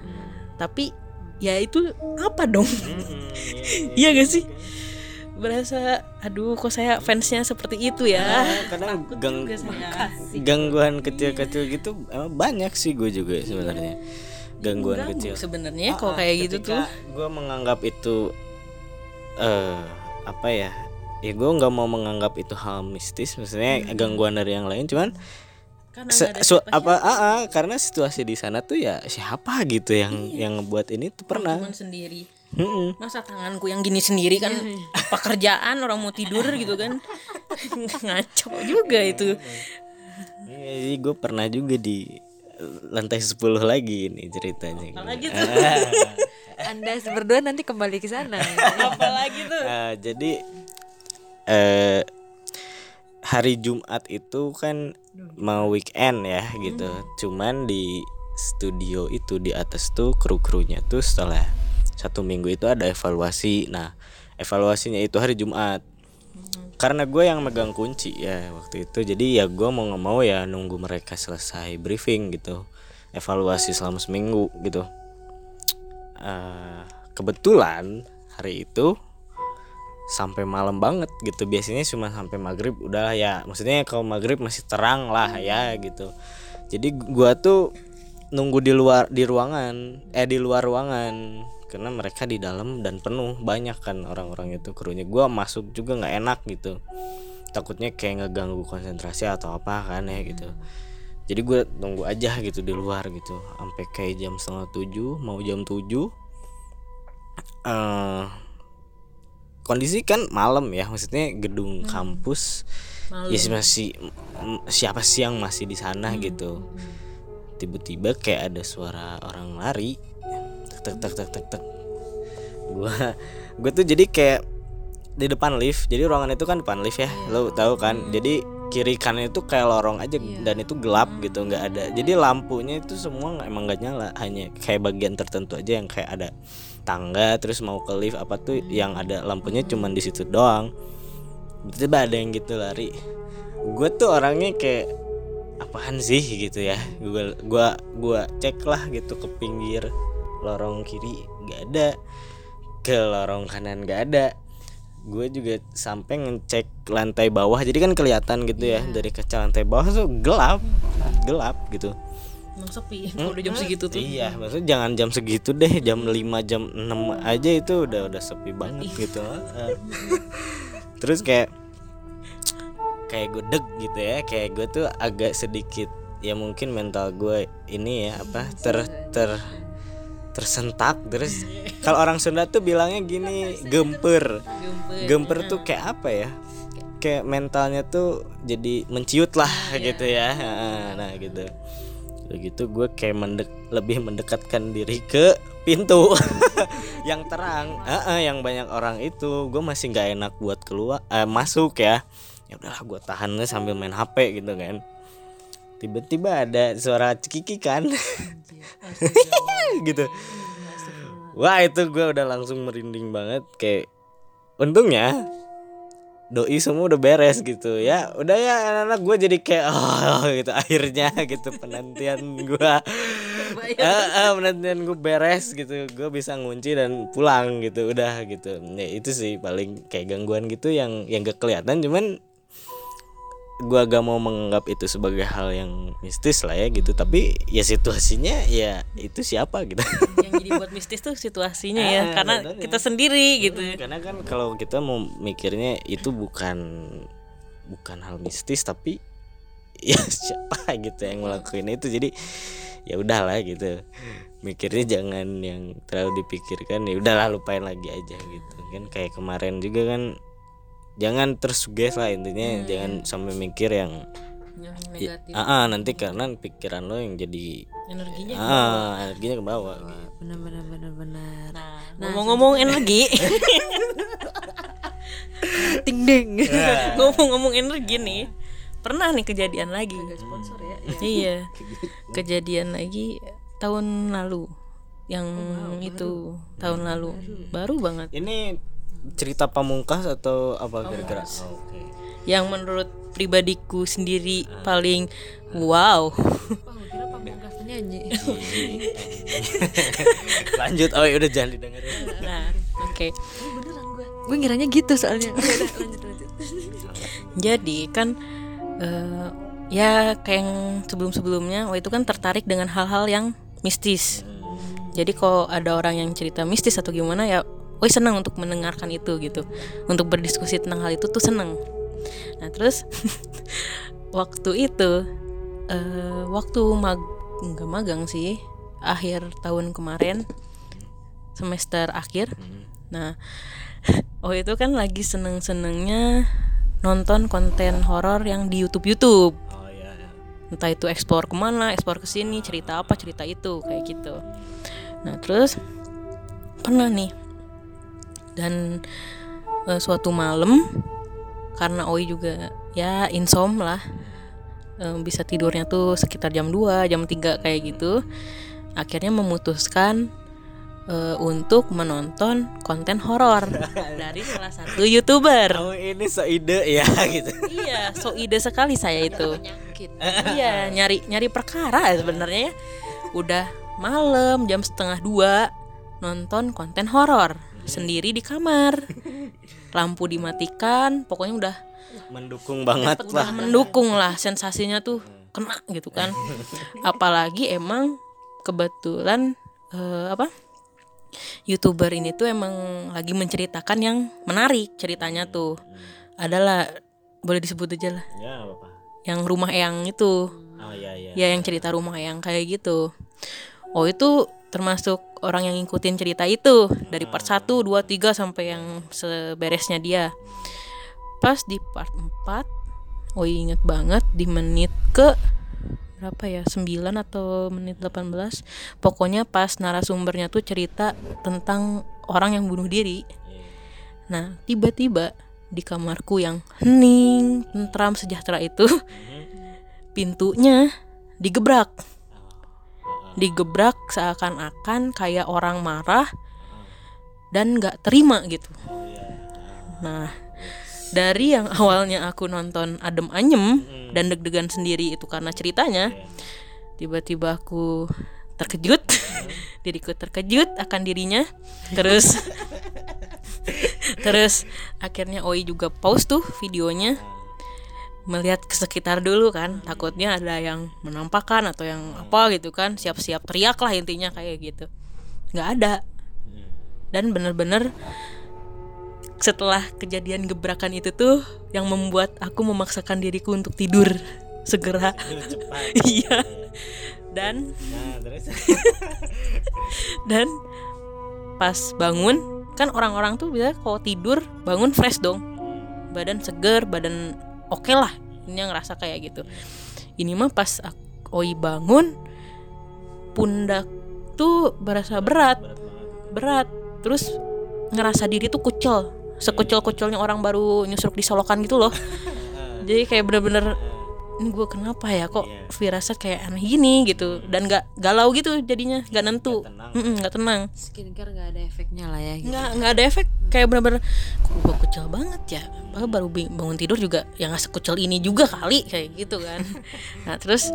Tapi ya itu apa dong? Mm-mm, iya gak sih? Berasa aduh kok saya fansnya seperti itu ya? Ah, kadang gang gangguan kecil-kecil gitu emang banyak sih gue juga sebenarnya. Gangguan Ganggu kecil. sebenarnya kalau kayak gitu tuh. gue menganggap itu eh apa ya? Ya gue nggak mau menganggap itu hal mistis maksudnya gangguan dari yang lain cuman karena se- ada su- siapa-siapa, apa ah, ah, karena situasi di sana tuh ya siapa gitu yang Iya. yang ngebuat ini tuh pernah cuman sendiri Mm-mm. masa tanganku yang gini sendiri kan pekerjaan orang mau tidur gitu kan ngaco juga itu Iya, jadi gue pernah juga di lantai 10 lagi ini ceritanya. apalagi gitu. tuh Anda berdua nanti kembali ke sana. apalagi tuh Ah, jadi eh hari Jumat itu kan mau weekend ya gitu. Cuman di studio itu di atas tuh kru-krunya tuh setelah satu minggu itu ada evaluasi. Nah, evaluasinya itu hari Jumat. Karena gue yang megang kunci ya waktu itu, jadi ya gue mau nggak mau ya nunggu mereka selesai briefing gitu, evaluasi selama seminggu gitu. Eh, kebetulan hari itu sampai malam banget gitu. Biasanya cuma sampai maghrib udah ya. Maksudnya kalau maghrib masih terang lah ya gitu. Jadi gua tuh nunggu di luar di ruangan eh di luar ruangan. Karena mereka di dalam dan penuh banyak kan orang-orang itu krunya. Gua masuk juga nggak enak gitu. Takutnya kayak ngeganggu konsentrasi atau apa kan ya gitu. Jadi gue tunggu aja gitu di luar gitu. Sampai kayak jam setengah tujuh mau jam tujuh eh kondisi kan malam ya maksudnya gedung kampus. Malam. ya masih siapa sih yang masih di sana gitu. Tiba-tiba kayak ada suara orang lari. Tek tek tek tek tek gua gue tuh jadi kayak di depan lift. Jadi ruangan itu kan depan lift ya lo tahu kan. Jadi kiri kanan itu kayak lorong aja dan itu gelap gitu nggak ada. Jadi lampunya itu semua emang nggak nyala hanya kayak bagian tertentu aja yang kayak ada tangga terus mau ke lift apa tuh yang ada lampunya cuman di situ doang. Tiba ada yang gitu lari. Gue tuh orangnya kayak apaan sih? gitu ya. Gua gua gua cek lah gitu ke pinggir lorong kiri nggak ada. Ke lorong kanan nggak ada gue juga sampai ngecek lantai bawah jadi kan kelihatan gitu ya dari kaca lantai bawah tuh gelap gelap gitu Emang sepi kalau udah jam segitu tuh. Iya, maksudnya jangan jam segitu deh, jam 5 jam 6 aja itu udah udah sepi banget gitu. Heeh. Terus kayak kayak gue deg gitu ya, kayak gue tuh agak sedikit ya mungkin mental gue ini ya apa ter ter tersentak terus kalau orang Sunda tuh bilangnya gini gemper. Gemper. Tuh kayak apa ya? Kayak mentalnya tuh jadi menciut lah gitu ya. Nah gitu. Begitu gue kayak mendek lebih mendekatkan diri ke pintu yang terang. Heeh, yang banyak orang itu gue masih nggak enak buat keluar eh, masuk ya. Ya udahlah gue tahan aja sambil main hp gitu kan. Tiba-tiba ada suara cekiki kan gitu. Wah itu gue udah langsung merinding banget. Kayak untungnya doi semua udah beres gitu. Ya udah ya anak-anak gue jadi kayak oh gitu akhirnya gitu penantian gue eh, eh, penantian gue beres gitu. Gue bisa ngunci dan pulang gitu udah gitu. Ya itu sih paling kayak gangguan gitu yang yang gak kelihatan. Cuman gue agak mau menganggap itu sebagai hal yang mistis lah ya gitu. Tapi ya situasinya ya itu siapa gitu. Yang jadi buat mistis tuh situasinya ya, Ah, karena betul ya. kita sendiri gitu. karena kan kalau kita mau mikirnya itu bukan bukan hal mistis tapi ya siapa gitu yang ngelakuin itu. Jadi ya udahlah gitu. Mikirnya jangan yang terlalu dipikirkan ya udahlah lupain lagi aja gitu. Kan kayak kemarin juga kan jangan tersuges lah intinya jangan sampai mikir yang Yang ya, negatif. Ah, ah, nanti karena pikiran lo yang jadi energinya. ah energinya ke bawah gitu. benar benar benar benar. Nah, ngomong-ngomong energi, ting ding. Ngomong-ngomong energi nih, pernah nih kejadian lagi. sponsor ya iya, kejadian lagi tahun lalu, yang Oh, itu tahun lalu, baru banget. ini cerita pamungkas atau apa kira-kira? Oke. Yang menurut pribadiku sendiri paling wow. oh lanjut. Oh udah jangan didengerin. Nah, oke. beneran gue gue ngiranya gitu soalnya. Oke, udah, lanjut lanjut. Jadi kan eh, ya kayak yang sebelum-sebelumnya, waktu itu kan tertarik dengan hal-hal yang mistis. Jadi kalau ada orang yang cerita mistis atau gimana ya, Woi senang untuk mendengarkan itu gitu, untuk berdiskusi tentang hal itu tuh seneng. Nah terus waktu itu, eh, waktu mag nggak magang sih, akhir tahun kemarin, semester akhir. Nah, oh itu kan lagi seneng-senengnya nonton konten horor yang di YouTube YouTube. oh iya iya. Entah itu ekspor ke mana, ekspor ke sini, cerita apa, cerita itu, kayak gitu. Nah terus pernah nih dan eh, suatu malam karena Oi juga ya insom lah eh, bisa tidurnya tuh sekitar jam 2 jam 3 kayak gitu akhirnya memutuskan eh, untuk menonton konten horor dari salah satu youtuber. Kamu ini seide ya gitu. Iya so ide sekali saya itu. iya nyari nyari perkara sebenarnya ya. udah malam jam setengah dua nonton konten horor sendiri di kamar. Lampu dimatikan pokoknya udah mendukung banget udah lah. mendukung lah sensasinya tuh kena gitu kan. Apalagi emang kebetulan eh, apa youtuber ini tuh emang lagi menceritakan yang menarik ceritanya tuh. Adalah boleh disebut aja lah. Ya apa yang rumah eyang itu. Oh iya iya. Ya yang cerita rumah eyang kayak gitu. Oh itu termasuk orang yang ngikutin cerita itu dari part 1, 2, 3 sampai yang seberesnya dia. Pas di part 4 oh inget banget di menit ke berapa ya 9 atau menit 18 pokoknya pas narasumbernya tuh cerita tentang orang yang bunuh diri. Nah tiba-tiba di kamarku yang hening tentram sejahtera itu pintunya digebrak digebrak seakan-akan kayak orang marah dan nggak terima gitu. Nah dari yang awalnya aku nonton adem anyem dan deg-degan sendiri itu karena ceritanya tiba-tiba aku terkejut diriku terkejut akan dirinya terus terus akhirnya Oi juga pause tuh videonya melihat ke sekitar dulu kan. Takutnya ada yang menampakkan atau yang apa gitu kan. Siap-siap teriak lah intinya kayak gitu. Nggak ada. Dan bener-bener setelah kejadian gebrakan itu tuh yang membuat aku memaksakan diriku untuk tidur segera. Iya. Dan nah terus? Dan pas bangun kan orang-orang tuh biasa kalau tidur bangun fresh dong. Badan seger badan oke lah ini yang ngerasa kayak gitu. Ini mah pas Oi bangun pundak tuh berasa berat berat. Terus ngerasa diri tuh kucel sekucel-kucelnya orang baru nyusruk di solokan gitu loh. Jadi kayak bener-bener ini gue kenapa ya? Kok Iya. firasat kayak aneh gini? Gitu. Dan nggak galau gitu jadinya nggak nentu. Nggak tenang. Mm-mm, nggak tenang. Skincare nggak ada efeknya lah ya gitu. nggak nggak ada efek. Kayak bener-bener kok gue kucel banget ya? Baru bangun tidur juga yang nggak sekucel ini juga kali kayak gitu kan. Nah terus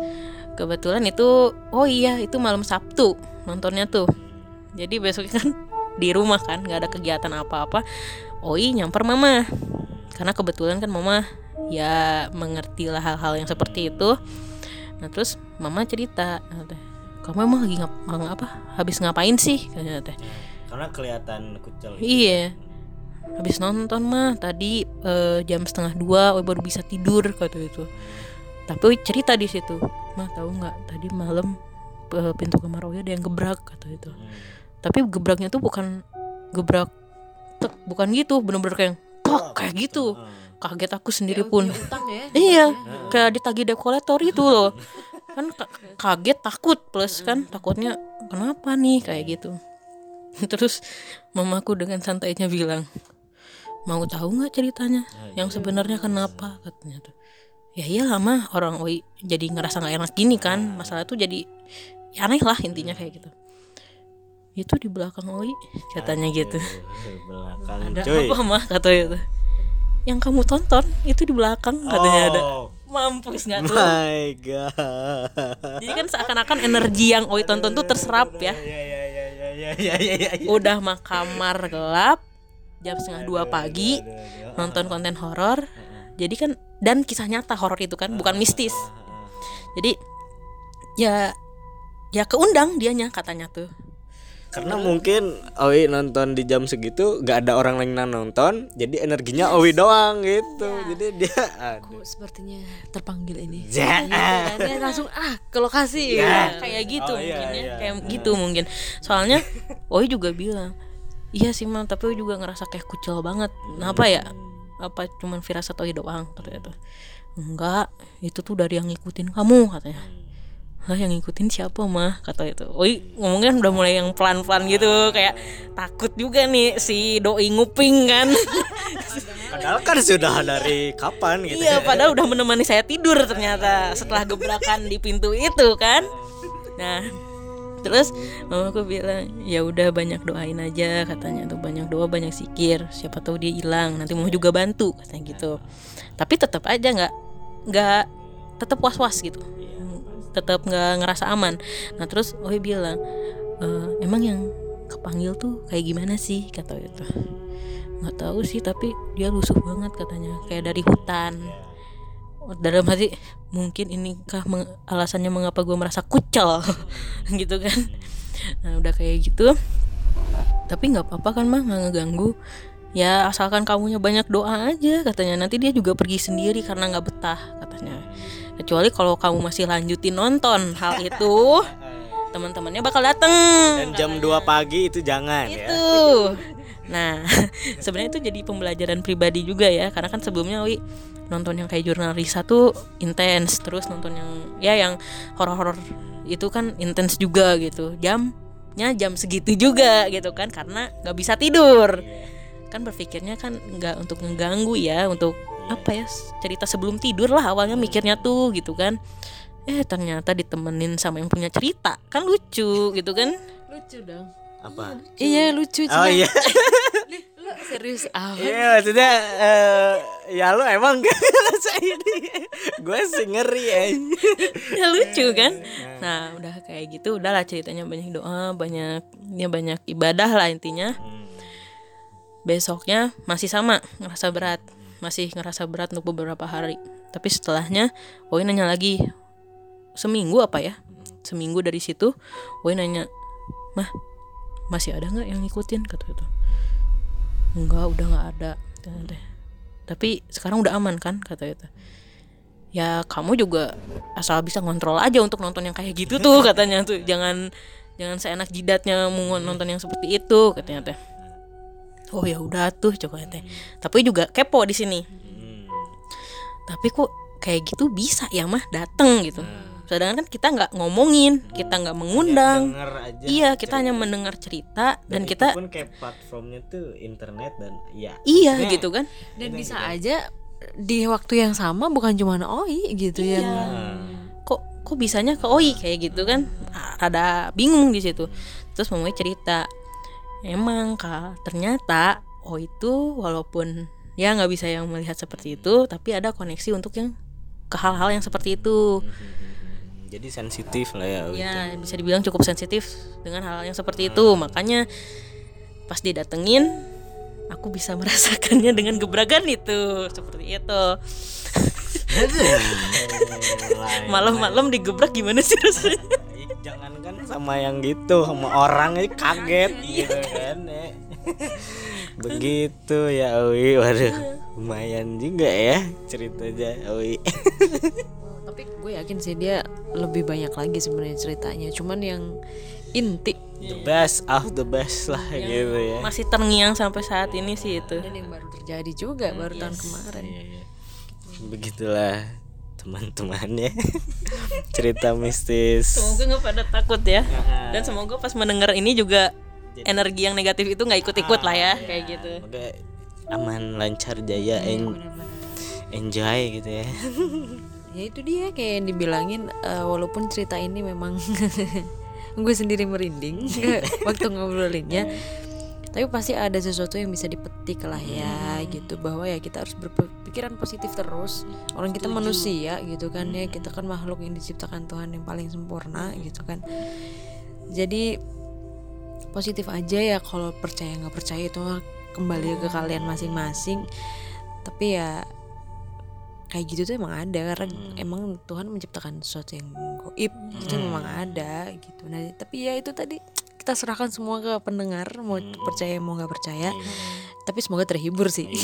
kebetulan itu oh iya itu malam Sabtu nontonnya tuh. Jadi besoknya kan di rumah kan nggak ada kegiatan apa-apa. Oi nyamper mama karena kebetulan kan mama ya mengerti lah hal-hal yang seperti itu nah terus mama cerita nah, kamu emang lagi ngap, apa habis ngapain sih katanya teh karena kelihatan kucel Iya. Habis nonton mah tadi eh, jam setengah dua, Oi baru bisa tidur kata itu. Tapi Oi cerita di situ, mah tahu nggak tadi malam eh, pintu kamar Oi ada yang gebrak kata itu. Tapi gebraknya tuh bukan gebrak, tek, bukan gitu, bener-bener kayak tok kayak gitu. Kaget aku sendiri pun. Utang ya Iya, kayak ditagih debt collector itu loh. Kan ka- kaget takut plus kan takutnya kenapa nih kayak gitu. Terus mamaku dengan santainya bilang, "Mau tahu nggak ceritanya? Yang sebenarnya kenapa?" katanya tuh. Ya iyalah mah orang oi jadi ngerasa nggak enak gini kan. Masalah tuh jadi ya aneh lah intinya kayak gitu itu di belakang Oi katanya Aduh, gitu. belakang ada cuy. apa mah? Kata itu. Yang kamu tonton itu di belakang katanya oh. ada mampus nggak tuh my god. Jadi kan seakan-akan energi yang Oi tonton tuh terserap ya. Udah mah kamar gelap jam setengah dua pagi nonton ah, ah, ah. konten horor. Jadi kan dan kisah nyata horor itu kan bukan mistis. jadi ya ya keundang dianya katanya tuh karena mungkin Owi nonton di jam segitu gak ada orang lain yang nonton jadi energinya Owi doang gitu jadi dia aduh Kok sepertinya terpanggil ini Ya. Gitu kan. Dia langsung ah ke lokasi Ya, kayak gitu Oh, iya, mungkin ya. iya. Kayak gitu mungkin. Soalnya Oi juga bilang, "Iya sih, Mam, tapi Oi juga ngerasa kayak kucel banget. Kenapa ya? Apa cuman firasat Oi doang?" katanya tuh. Enggak, itu tuh dari yang ngikutin kamu katanya. Hah, yang ngikutin siapa mah kata itu. Oi ngomongnya udah mulai yang pelan-pelan gitu kayak takut juga nih si doi nguping kan. padahal kan sudah dari kapan gitu Iya, padahal udah menemani saya tidur ternyata setelah gebrakan di pintu itu kan. Nah, terus mamaku bilang, "Ya udah banyak doain aja," katanya tuh banyak doa, banyak sikir. Siapa tahu dia hilang, nanti mau juga bantu katanya gitu. Tapi tetap aja nggak nggak tetap was-was gitu. Tetap nggak ngerasa aman. Nah, terus Oi bilang, "E, "Emang yang kepanggil tuh kayak gimana sih?" kata itu nggak tahu sih tapi dia lusuh banget katanya. Kayak dari hutan. Dalam hati mungkin inikah meng- alasannya mengapa gue merasa kucel? Gitu kan. Nah udah kayak gitu. Tapi nggak apa-apa kan mah? Nggak ngeganggu. Ya asalkan kamunya banyak doa aja katanya. Nanti dia juga pergi sendiri karena nggak betah katanya kecuali kalau kamu masih lanjutin nonton hal itu teman-temannya bakal dateng. Dan jam 2 pagi itu jangan ya. Itu. Nah sebenarnya itu jadi pembelajaran pribadi juga ya. Karena kan sebelumnya Wi nonton yang kayak jurnal Risa tuh intens terus nonton yang ya yang horor-horor itu kan intens juga gitu. Jamnya jam segitu juga gitu kan karena nggak bisa tidur. Kan berpikirnya kan nggak untuk ngeganggu ya untuk apa ya cerita sebelum tidur lah awalnya mikirnya tuh gitu kan. Eh ternyata ditemenin sama yang punya cerita. Kan lucu gitu kan. Lucu dong. Apa? Iya lucu. Oh cuma iya. Lu serius ah iya maksudnya eh, ya lu emang gak ngerasa ini. Gue sih ngeri ya. Ya lucu kan? nah udah kayak gitu udahlah ceritanya banyak doa banyak ya banyak ibadah lah intinya. Besoknya masih sama ngerasa berat masih ngerasa berat untuk beberapa hari. Tapi setelahnya Oi nanya lagi seminggu apa ya? Seminggu dari situ. Oi nanya mah masih ada nggak yang ngikutin? Kata itu. Enggak udah nggak ada. Tapi sekarang udah aman kan? Kata itu. Ya kamu juga asal bisa ngontrol aja untuk nonton yang kayak gitu tuh katanya tuh. Jangan jangan seenak jidatnya mau nonton yang seperti itu katanya teh oh ya udah tuh coba teh tapi juga kepo di sini. Tapi kok kayak gitu bisa ya mah? Dateng gitu. Sedangkan kan kita nggak ngomongin kita nggak mengundang. Denger aja iya kita hanya mendengar cerita dan, itu kita pun kayak platformnya tuh internet dan ya iya maksudnya gitu kan. Dan bisa aja di waktu yang sama bukan cuma Oi gitu yang kok kok bisanya ke Oi kayak gitu kan? Ah, rada bingung di situ. Terus mamanya cerita emang kak. Ternyata Oi itu walaupun ya nggak bisa yang melihat seperti itu tapi ada koneksi untuk yang ke hal-hal yang seperti itu. Jadi sensitif lah ya ya bisa dibilang cukup sensitif dengan hal yang seperti itu. Makanya pas didatengin aku bisa merasakannya dengan gebrakan itu. Seperti itu. Malam-malam digebrak gimana sih rasanya jangan kan sama yang gitu sama orang aja kaget. Gitu kan ya. begitu ya Owi waduh lumayan juga ya ceritanya Owi tapi gue yakin sih dia lebih banyak lagi sebenarnya ceritanya. Cuman yang inti. The best of the best lah gitu ya. masih terngiang sampai saat ini sih itu. Dan yang baru terjadi juga baru tahun kemarin. Begitulah teman-temannya. Cerita mistis. Semoga nggak pada takut ya. Dan semoga pas mendengar ini juga energi yang negatif itu nggak ikut-ikut lah ya kayak gitu. Semoga aman lancar jaya en- enjoy gitu ya. Ya itu dia kayak yang dibilangin eh, walaupun cerita ini memang gue sendiri merinding waktu ngobrolinnya tapi pasti ada sesuatu yang bisa dipetik lah ya gitu. Bahwa ya kita harus berpikiran positif terus. Orang kita manusia gitu kan ya. Kita kan makhluk yang diciptakan Tuhan yang paling sempurna gitu kan. Jadi positif aja ya kalau percaya nggak percaya itu kembali ke kalian masing-masing. Tapi ya kayak gitu tuh emang ada. Karena emang Tuhan menciptakan sesuatu yang goib itu memang ada gitu. Nah tapi ya itu tadi kita serahkan semua ke pendengar mau percaya mau nggak percaya tapi semoga terhibur sih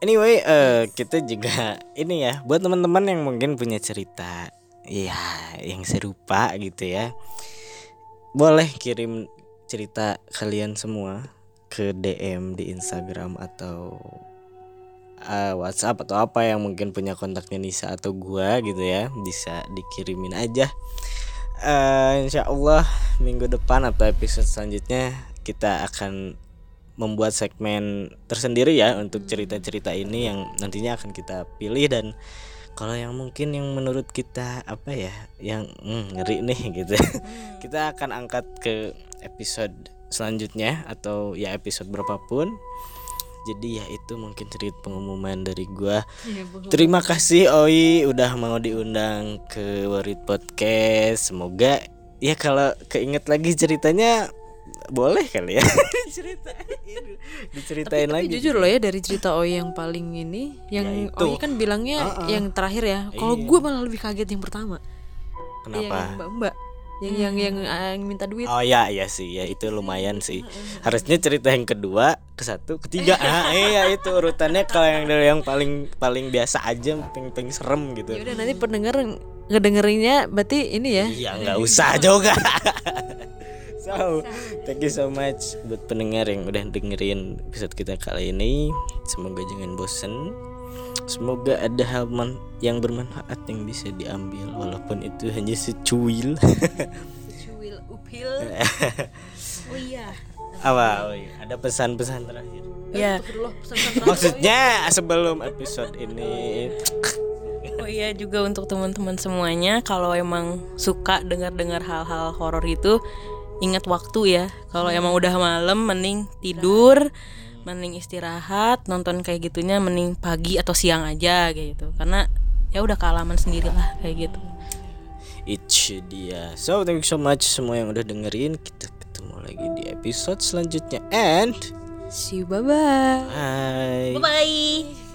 Anyway, eh, kita juga ini ya buat teman-teman yang mungkin punya cerita ya yang serupa gitu ya. Boleh kirim cerita kalian semua ke DM di Instagram atau eh, WhatsApp atau apa yang mungkin punya kontaknya Nisa atau gua gitu ya. Bisa dikirimin aja. Eh, insya Allah minggu depan atau episode selanjutnya kita akan membuat segmen tersendiri ya untuk cerita-cerita ini yang nantinya akan kita pilih dan kalau yang mungkin yang menurut kita apa ya yang hmm, ngeri nih gitu. Kita akan angkat ke episode selanjutnya atau ya episode berapapun jadi ya itu mungkin cerita pengumuman dari gua. Terima kasih Oi udah mau diundang ke Warit Podcast. Semoga ya kalau keinget lagi ceritanya boleh kali ya. Diceritain. Diceritain tapi lagi. jujur loh ya dari cerita Oi yang paling ini yang Ya. Oi kan bilangnya yang terakhir ya. Kalau Iya. gue malah lebih kaget yang pertama. Yang kenapa? Mbak? Mbak yang yang yang, yang minta duit. Oh ya ya sih. Ya itu lumayan sih. Harusnya cerita yang kedua ke satu ketiga ah iya itu urutannya kalau yang dari yang paling paling biasa aja paling paling serem gitu. Ya udah nanti pendengar ngedengerinnya berarti ini ya. Iya nggak usah juga. so, thank you so much buat pendengar yang udah dengerin episode kita kali ini. Semoga jangan bosen. Semoga ada hal man- yang bermanfaat yang bisa diambil walaupun itu hanya secuil. Cuil upil. Oh iya. Apa? Oh iya, ada pesan-pesan terakhir. ya. Maksudnya sebelum episode ini. Oh iya juga untuk teman-teman semuanya kalau emang suka dengar-dengar hal-hal horor itu ingat waktu ya. Kalau emang udah malam mending tidur, mending istirahat, nonton kayak gitunya mending pagi atau siang aja kayak gitu. Karena ya udah kealaman sendiri lah kayak gitu. Itu dia. So thank you so much semua yang udah dengerin. Kita ketemu lagi di episode selanjutnya and See you bye bye. Bye. Bye.